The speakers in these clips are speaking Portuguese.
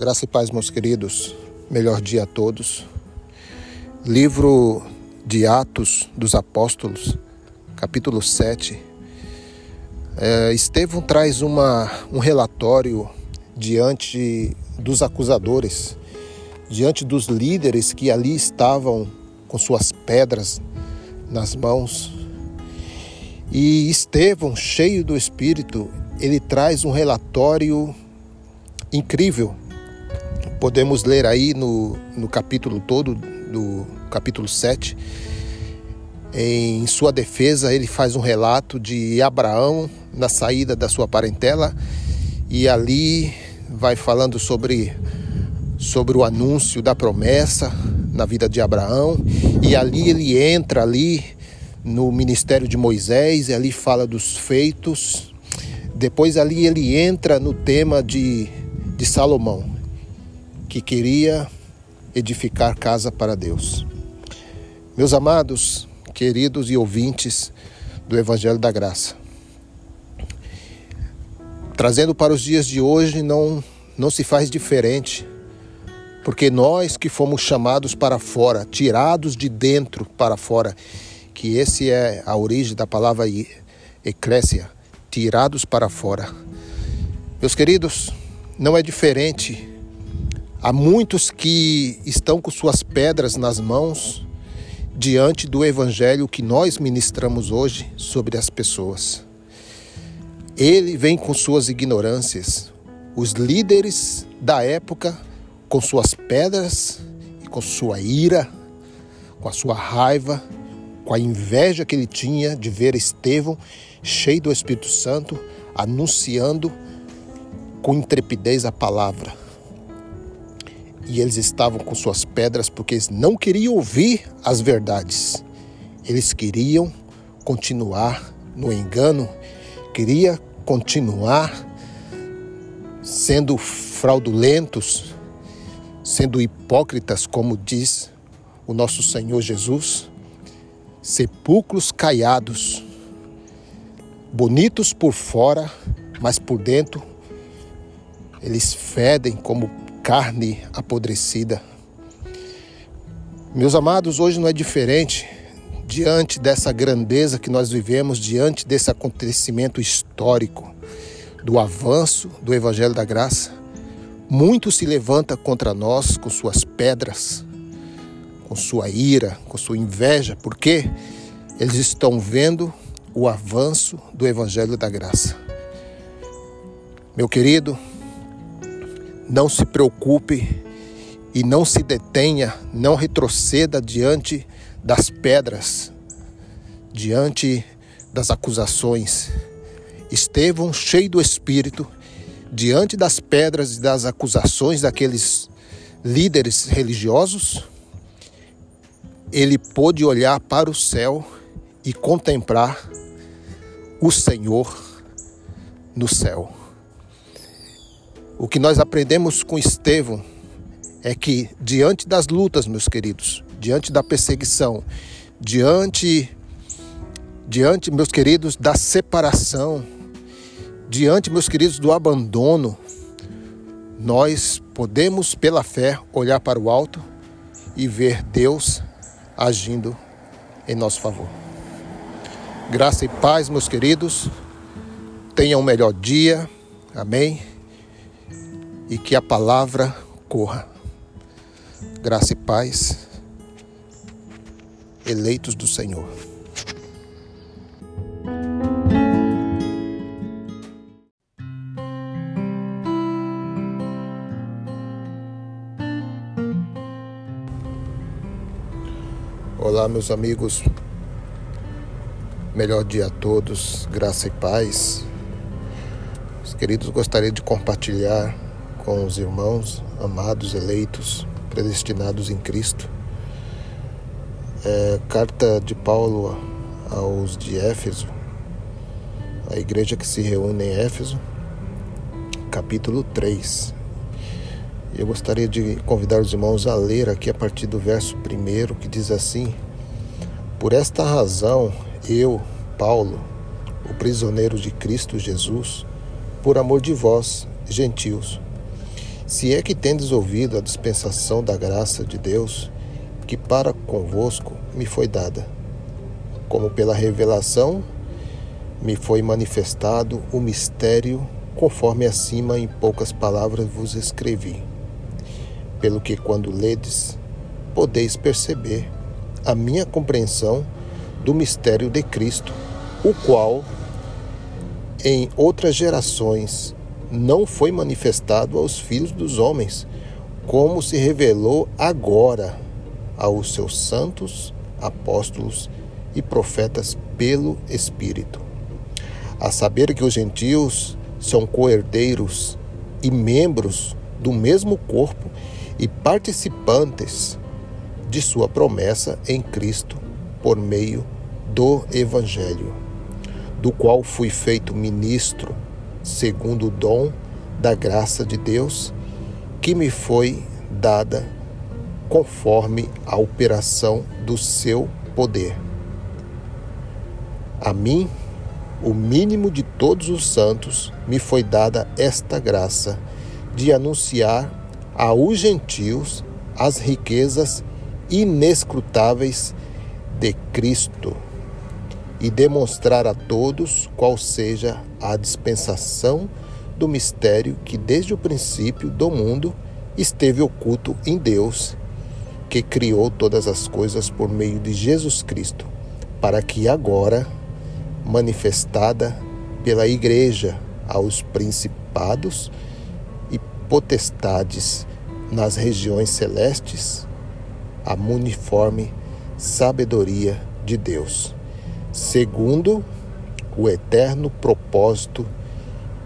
Graça e paz, meus queridos. Melhor dia a todos. Livro de Atos dos Apóstolos, capítulo 7. É, Estevão traz uma, um relatório diante dos acusadores, diante dos líderes que ali estavam com suas pedras nas mãos. E Estevão, cheio do Espírito, ele traz um relatório incrível. Podemos ler aí no, no capítulo todo, do capítulo 7. Em sua defesa, ele faz um relato de Abraão na saída da sua parentela e ali vai falando sobre, sobre o anúncio da promessa na vida de Abraão. E ali ele entra ali no ministério de Moisés e ali fala dos feitos. Depois ali ele entra no tema de, de Salomão, que queria edificar casa para Deus. Meus amados, queridos e ouvintes do Evangelho da Graça, trazendo para os dias de hoje não, não se faz diferente, porque nós que fomos chamados para fora, tirados de dentro para fora, que esse é a origem da palavra eclésia, tirados para fora. Meus queridos, não é diferente. Há muitos que estão com suas pedras nas mãos diante do evangelho que nós ministramos hoje sobre as pessoas. Ele vem com suas ignorâncias. Os líderes da época com suas pedras e com sua ira, com a sua raiva, com a inveja que ele tinha de ver Estevão cheio do Espírito Santo, anunciando com intrepidez a palavra. E eles estavam com suas pedras porque eles não queriam ouvir as verdades. Eles queriam continuar no engano, queria continuar sendo fraudulentos, sendo hipócritas, como diz o nosso Senhor Jesus, sepulcros caiados bonitos por fora, mas por dentro eles fedem como carne apodrecida. Meus amados, hoje não é diferente. Diante dessa grandeza que nós vivemos, diante desse acontecimento histórico do avanço do Evangelho da Graça, muito se levanta contra nós com suas pedras, com sua ira, com sua inveja, porque eles estão vendo o avanço do Evangelho da Graça. Meu querido, não se preocupe e não se detenha, não retroceda diante das pedras, diante das acusações. Estevão, cheio do Espírito, diante das pedras e das acusações daqueles líderes religiosos, ele pôde olhar para o céu e contemplar o Senhor no céu. O que nós aprendemos com Estevão é que, diante das lutas, meus queridos, diante da perseguição, diante, diante, meus queridos, da separação, diante, meus queridos, do abandono, nós podemos, pela fé, olhar para o alto e ver Deus agindo em nosso favor. Graça e paz, meus queridos. Tenham um melhor dia. Amém. E que a palavra corra. Graça e paz. Eleitos do Senhor. Olá, meus amigos. Melhor dia a todos, graça e paz. Os queridos, gostaria de compartilhar com os irmãos amados, eleitos, predestinados em Cristo. É, carta de Paulo aos de Éfeso, a igreja que se reúne em Éfeso, capítulo 3. Eu gostaria de convidar os irmãos a ler aqui a partir do verso 1 que diz assim: Por esta razão eu, Paulo, o prisioneiro de Cristo Jesus, por amor de vós, gentios, Se é que tendes ouvido a dispensação da graça de Deus, que para convosco me foi dada, como pela revelação me foi manifestado o mistério, conforme acima em poucas palavras vos escrevi. Pelo que, quando ledes, podeis perceber a minha compreensão do mistério de Cristo, o qual em outras gerações não foi manifestado aos filhos dos homens, como se revelou agora aos seus santos apóstolos e profetas pelo Espírito. A saber que os gentios são coerdeiros e membros do mesmo corpo e participantes de sua promessa em Cristo por meio do Evangelho, do qual fui feito ministro segundo o dom da graça de Deus que me foi dada conforme a operação do seu poder. A mim, o mínimo de todos os santos, me foi dada esta graça de anunciar aos gentios as riquezas inescrutáveis de Cristo e demonstrar a todos qual seja a dispensação do mistério que desde o princípio do mundo esteve oculto em Deus, que criou todas as coisas por meio de Jesus Cristo, para que agora, manifestada pela Igreja aos principados e potestades nas regiões celestes, a muniforme sabedoria de Deus segundo o eterno propósito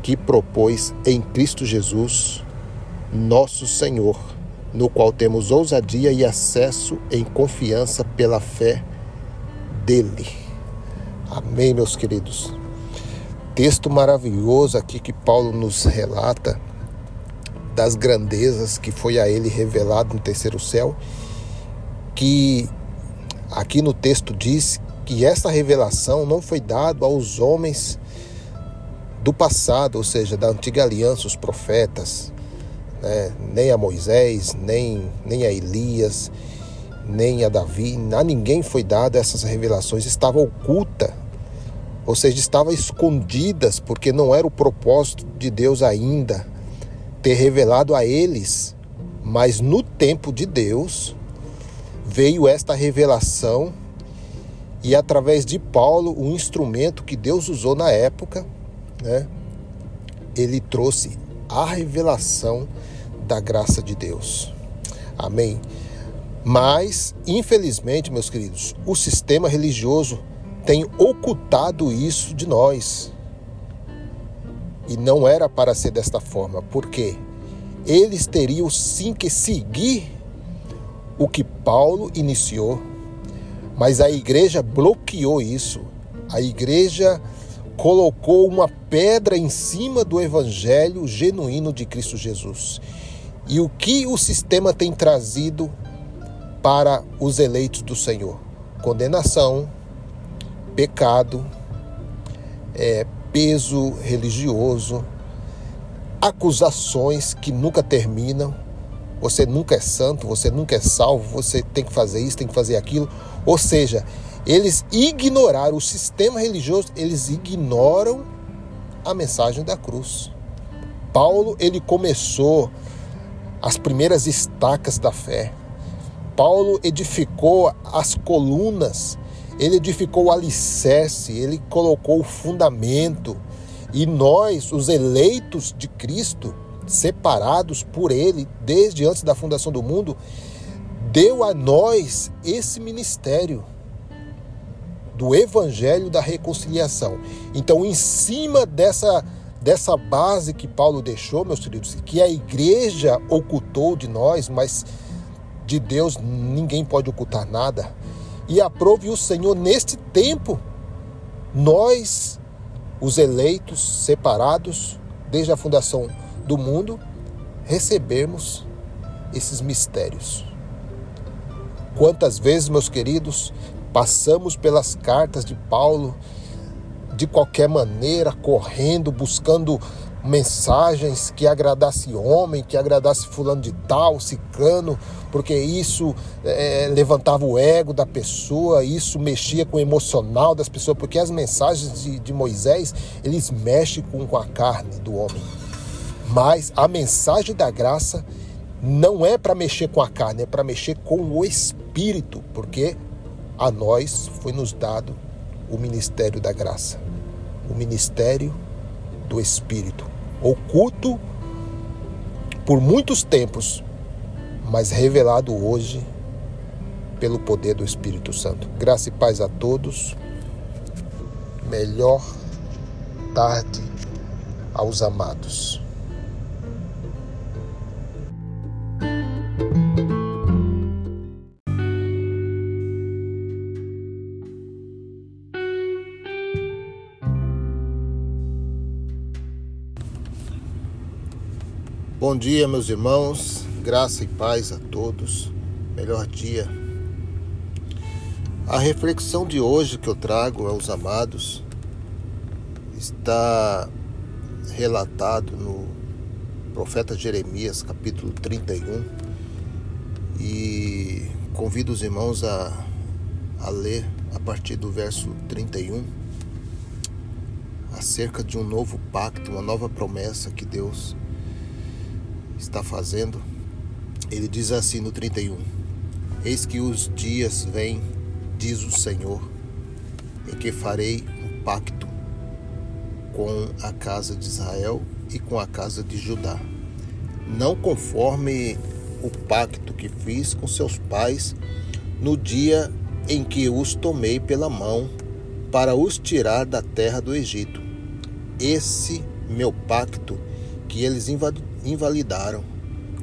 que propôs em Cristo Jesus, nosso Senhor, no qual temos ousadia e acesso em confiança pela fé dele. Amém, meus queridos. Texto maravilhoso aqui que Paulo nos relata das grandezas que foi a ele revelado no terceiro céu, que aqui no texto diz que essa revelação não foi dada aos homens do passado, ou seja, da antiga aliança, os profetas, né? nem a Moisés, nem, nem a Elias, nem a Davi, a ninguém foi dada essas revelações, estava oculta, ou seja, estava escondidas, porque não era o propósito de Deus ainda ter revelado a eles, mas no tempo de Deus veio esta revelação e através de Paulo, o instrumento que Deus usou na época, né, ele trouxe a revelação da graça de Deus. Amém. Mas, infelizmente, meus queridos, o sistema religioso tem ocultado isso de nós. E não era para ser desta forma, porque eles teriam sim que seguir o que Paulo iniciou mas a igreja bloqueou isso. A igreja colocou uma pedra em cima do evangelho genuíno de Cristo Jesus. E o que o sistema tem trazido para os eleitos do Senhor? Condenação, pecado, é, peso religioso, acusações que nunca terminam. Você nunca é santo, você nunca é salvo, você tem que fazer isso, tem que fazer aquilo. Ou seja, eles ignoraram o sistema religioso, eles ignoram a mensagem da cruz. Paulo, ele começou as primeiras estacas da fé. Paulo edificou as colunas, ele edificou o alicerce, ele colocou o fundamento. E nós, os eleitos de Cristo, separados por ele desde antes da fundação do mundo, deu a nós esse ministério do evangelho da reconciliação. Então, em cima dessa dessa base que Paulo deixou, meus queridos, que a igreja ocultou de nós, mas de Deus ninguém pode ocultar nada. E aprove o Senhor neste tempo nós, os eleitos, separados desde a fundação do mundo, recebermos esses mistérios. Quantas vezes, meus queridos, passamos pelas cartas de Paulo de qualquer maneira, correndo, buscando mensagens que agradasse homem, que agradasse fulano de tal, cicano, porque isso é, levantava o ego da pessoa, isso mexia com o emocional das pessoas, porque as mensagens de, de Moisés, eles mexem com, com a carne do homem. Mas a mensagem da graça não é para mexer com a carne, é para mexer com o espírito, porque a nós foi nos dado o ministério da graça, o ministério do espírito oculto por muitos tempos, mas revelado hoje pelo poder do Espírito Santo. Graça e paz a todos. Melhor tarde aos amados. Bom dia, meus irmãos, graça e paz a todos, melhor dia. A reflexão de hoje que eu trago aos amados está relatado no profeta Jeremias, capítulo 31, e convido os irmãos a, a ler a partir do verso 31 acerca de um novo pacto, uma nova promessa que Deus está fazendo. Ele diz assim no 31: Eis que os dias vêm, diz o Senhor, em que farei um pacto com a casa de Israel e com a casa de Judá, não conforme o pacto que fiz com seus pais no dia em que os tomei pela mão para os tirar da terra do Egito. Esse meu pacto que eles invalidaram,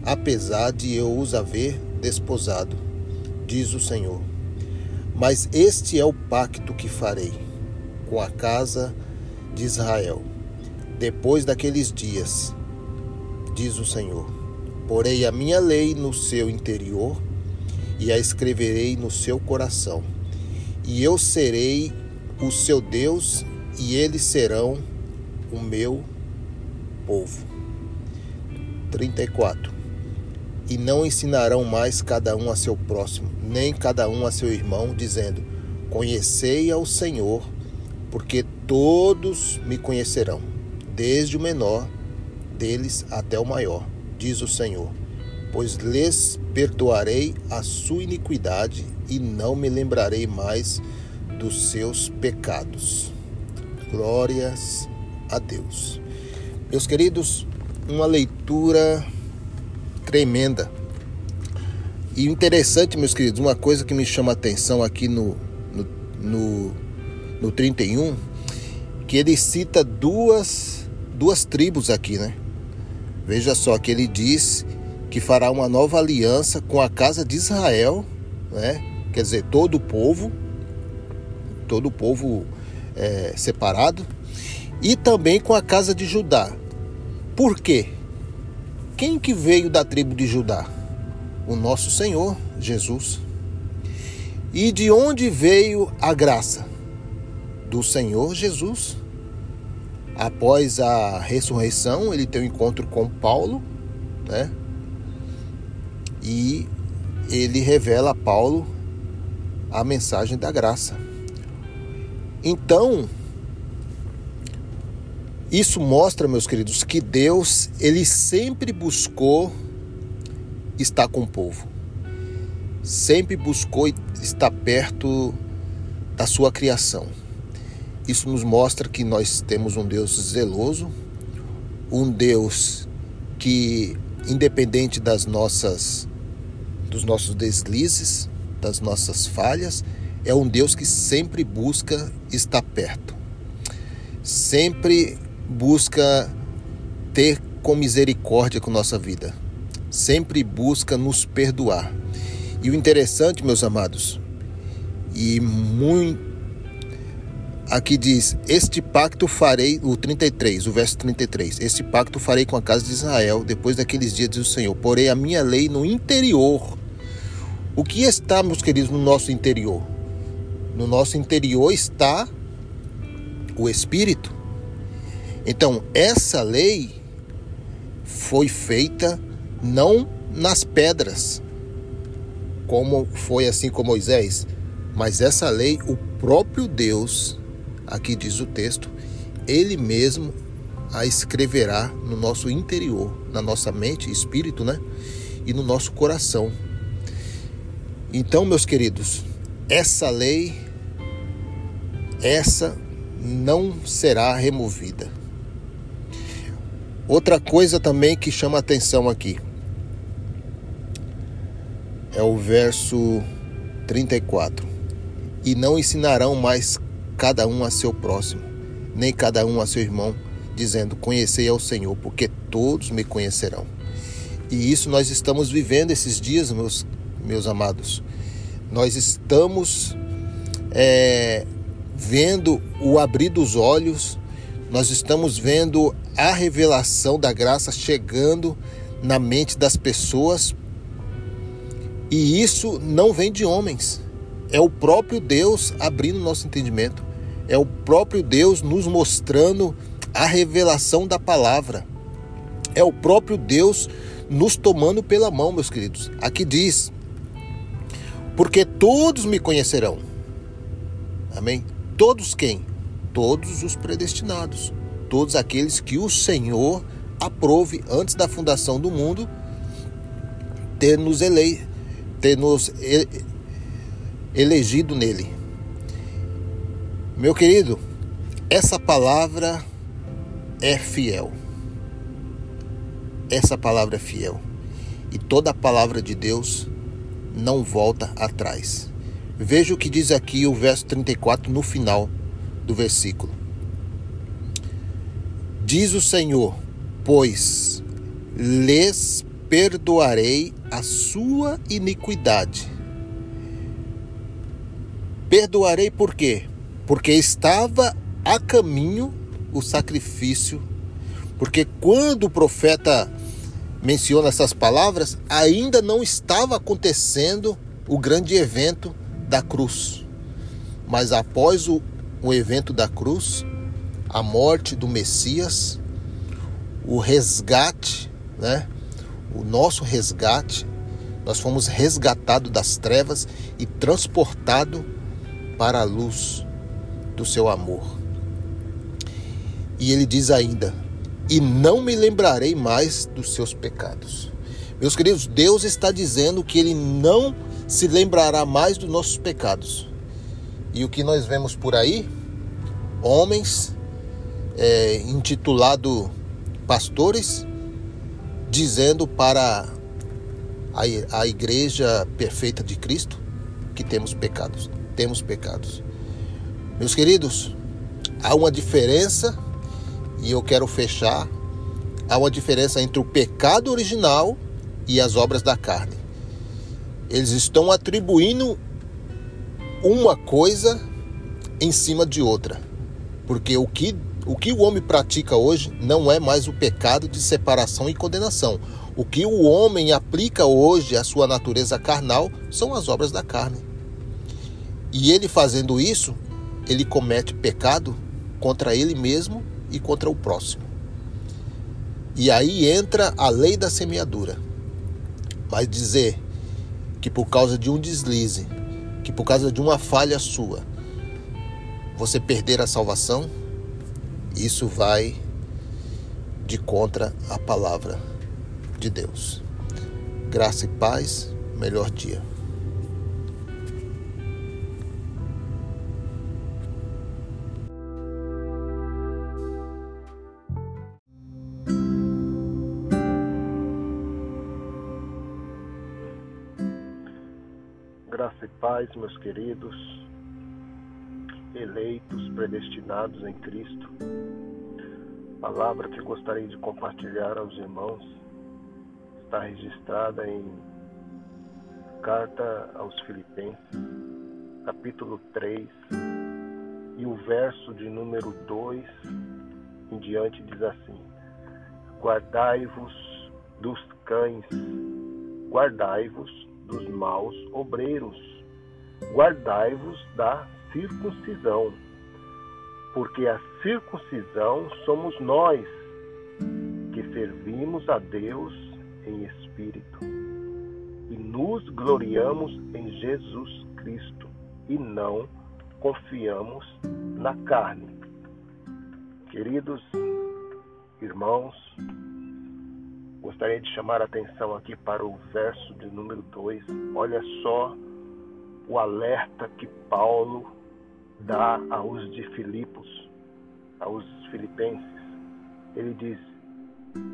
apesar de eu os haver desposado, diz o Senhor. Mas este é o pacto que farei com a casa de Israel. Depois daqueles dias, diz o Senhor, porei a minha lei no seu interior e a escreverei no seu coração. E eu serei o seu Deus e eles serão o meu povo. 34. E não ensinarão mais cada um a seu próximo, nem cada um a seu irmão, dizendo: Conhecei ao Senhor, porque todos me conhecerão, desde o menor deles até o maior, diz o Senhor. Pois lhes perdoarei a sua iniquidade e não me lembrarei mais dos seus pecados. Glórias a Deus. Meus queridos, uma leitura tremenda. E interessante, meus queridos, uma coisa que me chama a atenção aqui no, no, no, no 31, que ele cita duas, duas tribos aqui, né? Veja só que ele diz que fará uma nova aliança com a casa de Israel, né? Quer dizer, todo o povo, todo o povo é, separado, e também com a casa de Judá. Por quê? Quem que veio da tribo de Judá? O nosso Senhor Jesus. E de onde veio a graça? Do Senhor Jesus. Após a ressurreição, ele tem um encontro com Paulo, né? E ele revela a Paulo a mensagem da graça. Então, isso mostra, meus queridos, que Deus, ele sempre buscou estar com o povo. Sempre buscou estar perto da sua criação. Isso nos mostra que nós temos um Deus zeloso, um Deus que independente das nossas dos nossos deslizes, das nossas falhas, é um Deus que sempre busca estar perto. Sempre busca ter com misericórdia com nossa vida, sempre busca nos perdoar. E o interessante, meus amados, e muito aqui diz: Este pacto farei, o 33, o verso 33. Este pacto farei com a casa de Israel depois daqueles dias, diz o Senhor. Porém, a minha lei no interior. O que está, meus queridos, no nosso interior? No nosso interior está o Espírito. Então, essa lei foi feita não nas pedras, como foi assim com Moisés, mas essa lei, o próprio Deus, aqui diz o texto, ele mesmo a escreverá no nosso interior, na nossa mente, espírito, né? E no nosso coração. Então, meus queridos, essa lei, essa não será removida. Outra coisa também que chama atenção aqui é o verso 34. E não ensinarão mais cada um a seu próximo, nem cada um a seu irmão, dizendo: Conhecei ao Senhor, porque todos me conhecerão. E isso nós estamos vivendo esses dias, meus, meus amados. Nós estamos é, vendo o abrir dos olhos, nós estamos vendo a revelação da graça chegando na mente das pessoas e isso não vem de homens. É o próprio Deus abrindo nosso entendimento. É o próprio Deus nos mostrando a revelação da palavra. É o próprio Deus nos tomando pela mão, meus queridos. Aqui diz: Porque todos me conhecerão. Amém? Todos quem? Todos os predestinados. Todos aqueles que o Senhor aprove antes da fundação do mundo ter nos eleito ter nos elegido nele. Meu querido, essa palavra é fiel. Essa palavra é fiel. E toda a palavra de Deus não volta atrás. Veja o que diz aqui o verso 34 no final do versículo. Diz o Senhor: Pois lhes perdoarei a sua iniquidade. Perdoarei por quê? Porque estava a caminho o sacrifício. Porque quando o profeta menciona essas palavras, ainda não estava acontecendo o grande evento da cruz. Mas após o, o evento da cruz, a morte do Messias, o resgate, né? o nosso resgate, nós fomos resgatados das trevas e transportados para a luz do seu amor. E ele diz ainda: E não me lembrarei mais dos seus pecados. Meus queridos, Deus está dizendo que ele não se lembrará mais dos nossos pecados. E o que nós vemos por aí? Homens é, intitulado pastores dizendo para a, a igreja perfeita de Cristo que temos pecados. Temos pecados. Meus queridos, há uma diferença, e eu quero fechar, há uma diferença entre o pecado original e as obras da carne. Eles estão atribuindo uma coisa em cima de outra. Porque o que o que o homem pratica hoje não é mais o pecado de separação e condenação. O que o homem aplica hoje à sua natureza carnal são as obras da carne. E ele fazendo isso, ele comete pecado contra ele mesmo e contra o próximo. E aí entra a lei da semeadura. Mas dizer que por causa de um deslize, que por causa de uma falha sua, você perder a salvação, isso vai de contra a palavra de Deus. Graça e paz, melhor dia. Graça e paz, meus queridos eleitos, predestinados em Cristo. Palavra que gostaria de compartilhar aos irmãos está registrada em Carta aos Filipenses, capítulo 3, e o verso de número 2 em diante diz assim: Guardai-vos dos cães, guardai-vos dos maus obreiros, guardai-vos da circuncisão. porque a circuncisão somos nós que servimos a Deus em espírito e nos gloriamos em Jesus Cristo e não confiamos na carne. Queridos irmãos, gostaria de chamar a atenção aqui para o verso de número 2. Olha só o alerta que Paulo dá aos de Filipos, aos filipenses. Ele diz: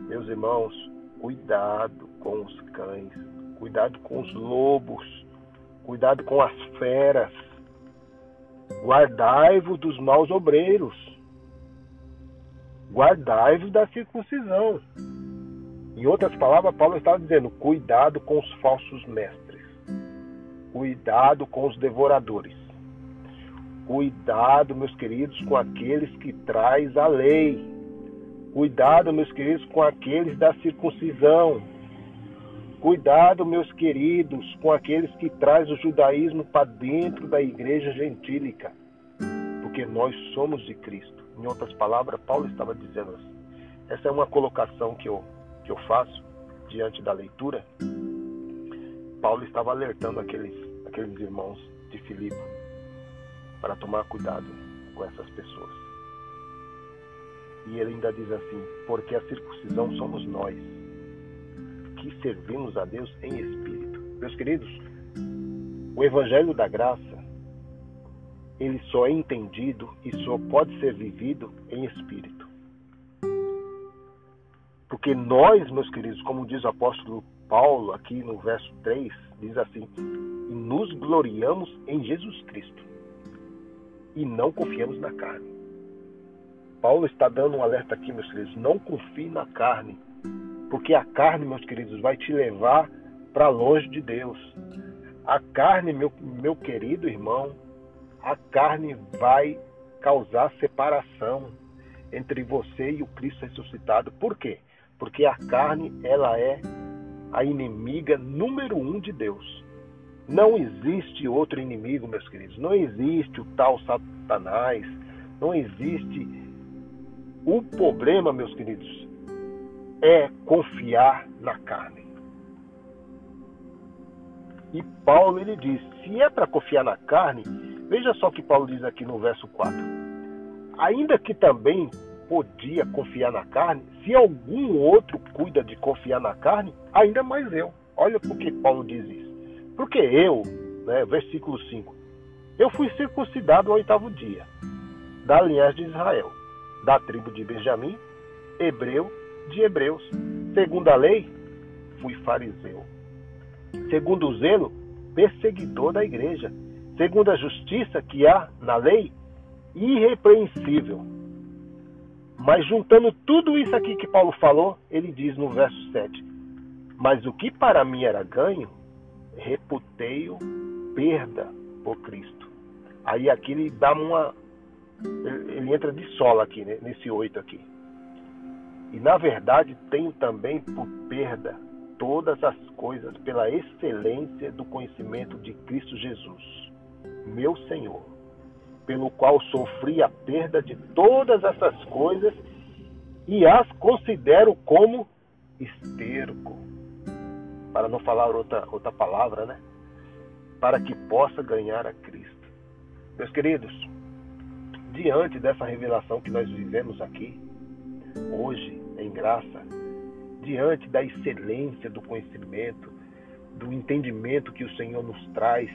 Meus irmãos, cuidado com os cães, cuidado com os lobos, cuidado com as feras, guardai-vos dos maus obreiros, guardai-vos da circuncisão. Em outras palavras, Paulo estava dizendo: cuidado com os falsos mestres, cuidado com os devoradores, cuidado, meus queridos, com aqueles que traz a lei, cuidado, meus queridos, com aqueles da circuncisão, Cuidado, meus queridos, com aqueles que traz o judaísmo para dentro da igreja gentílica, porque nós somos de Cristo. Em outras palavras, Paulo estava dizendo assim. Essa é uma colocação que eu, que eu faço diante da leitura. Paulo estava alertando aqueles, aqueles irmãos de Filipe para tomar cuidado com essas pessoas. E ele ainda diz assim: porque a circuncisão somos nós que servimos a Deus em espírito. Meus queridos, o Evangelho da Graça, ele só é entendido e só pode ser vivido em espírito. Porque nós, meus queridos, como diz o apóstolo Paulo aqui no verso 3, diz assim: e nos gloriamos em Jesus Cristo e não confiamos na carne. Paulo está dando um alerta aqui, meus queridos: não confie na carne, porque a carne, meus queridos, vai te levar para longe de Deus. A carne, meu, meu querido irmão, a carne vai causar separação entre você e o Cristo ressuscitado. Por quê? Porque a carne, ela é a inimiga número um de Deus. Não existe outro inimigo, meus queridos. Não existe o tal Satanás. Não existe. O problema, meus queridos, é confiar na carne. E Paulo ele diz: se é para confiar na carne, veja só o que Paulo diz aqui no verso 4. Ainda que também podia confiar na carne, se algum outro cuida de confiar na carne, ainda mais eu. Olha por que Paulo diz isso. Porque eu, né, versículo 5, eu fui circuncidado ao oitavo dia, da linhagem de Israel, da tribo de Benjamim, hebreu de Hebreus. Segundo a lei, fui fariseu. Segundo o zelo, perseguidor da igreja. Segundo a justiça que há na lei, irrepreensível. Mas juntando tudo isso aqui que Paulo falou, ele diz no verso 7: Mas o que para mim era ganho, reputei-o perda por Cristo. Aí aqui ele dá uma. Ele entra de sola aqui, né? nesse 8 aqui. E na verdade tenho também por perda todas as coisas pela excelência do conhecimento de Cristo Jesus, meu Senhor, pelo qual sofri a perda de todas essas coisas e as considero como esterco. Para não falar outra, outra palavra, né? Para que possa ganhar a Cristo. Meus queridos, diante dessa revelação que nós vivemos aqui, hoje em graça, diante da excelência do conhecimento, do entendimento que o Senhor nos traz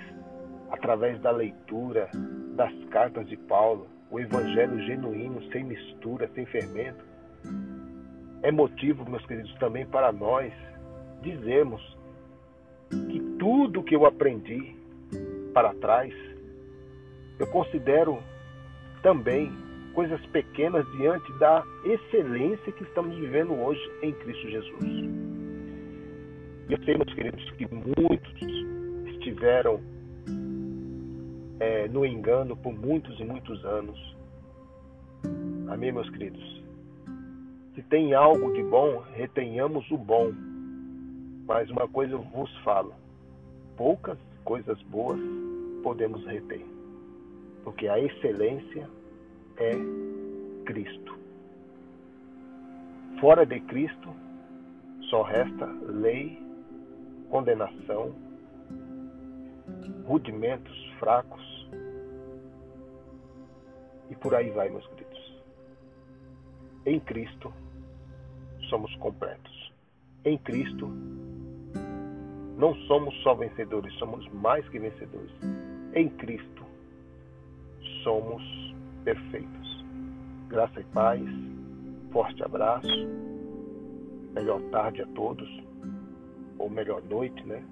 através da leitura das cartas de Paulo, o evangelho genuíno, sem mistura, sem fermento, é motivo, meus queridos, também para nós dizermos que tudo que eu aprendi para trás, eu considero também coisas pequenas diante da excelência que estamos vivendo hoje em Cristo Jesus. Eu sei, meus queridos, que muitos estiveram é, no engano por muitos e muitos anos. Amém, meus queridos? Se tem algo de bom, retenhamos o bom. Mas uma coisa eu vos falo: poucas coisas boas podemos reter, porque a excelência é Cristo. Fora de Cristo, só resta lei, condenação, rudimentos fracos e por aí vai, meus queridos. Em Cristo somos completos. Em Cristo não somos só vencedores, somos mais que vencedores. Em Cristo somos perfeitos. Graça e paz, forte abraço, melhor tarde a todos, ou melhor noite, né?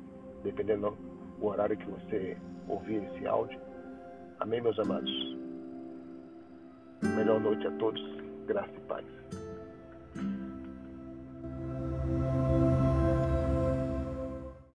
Dependendo do horário que você ouvir esse áudio. Amém, meus amados. Melhor noite a todos, graça e paz.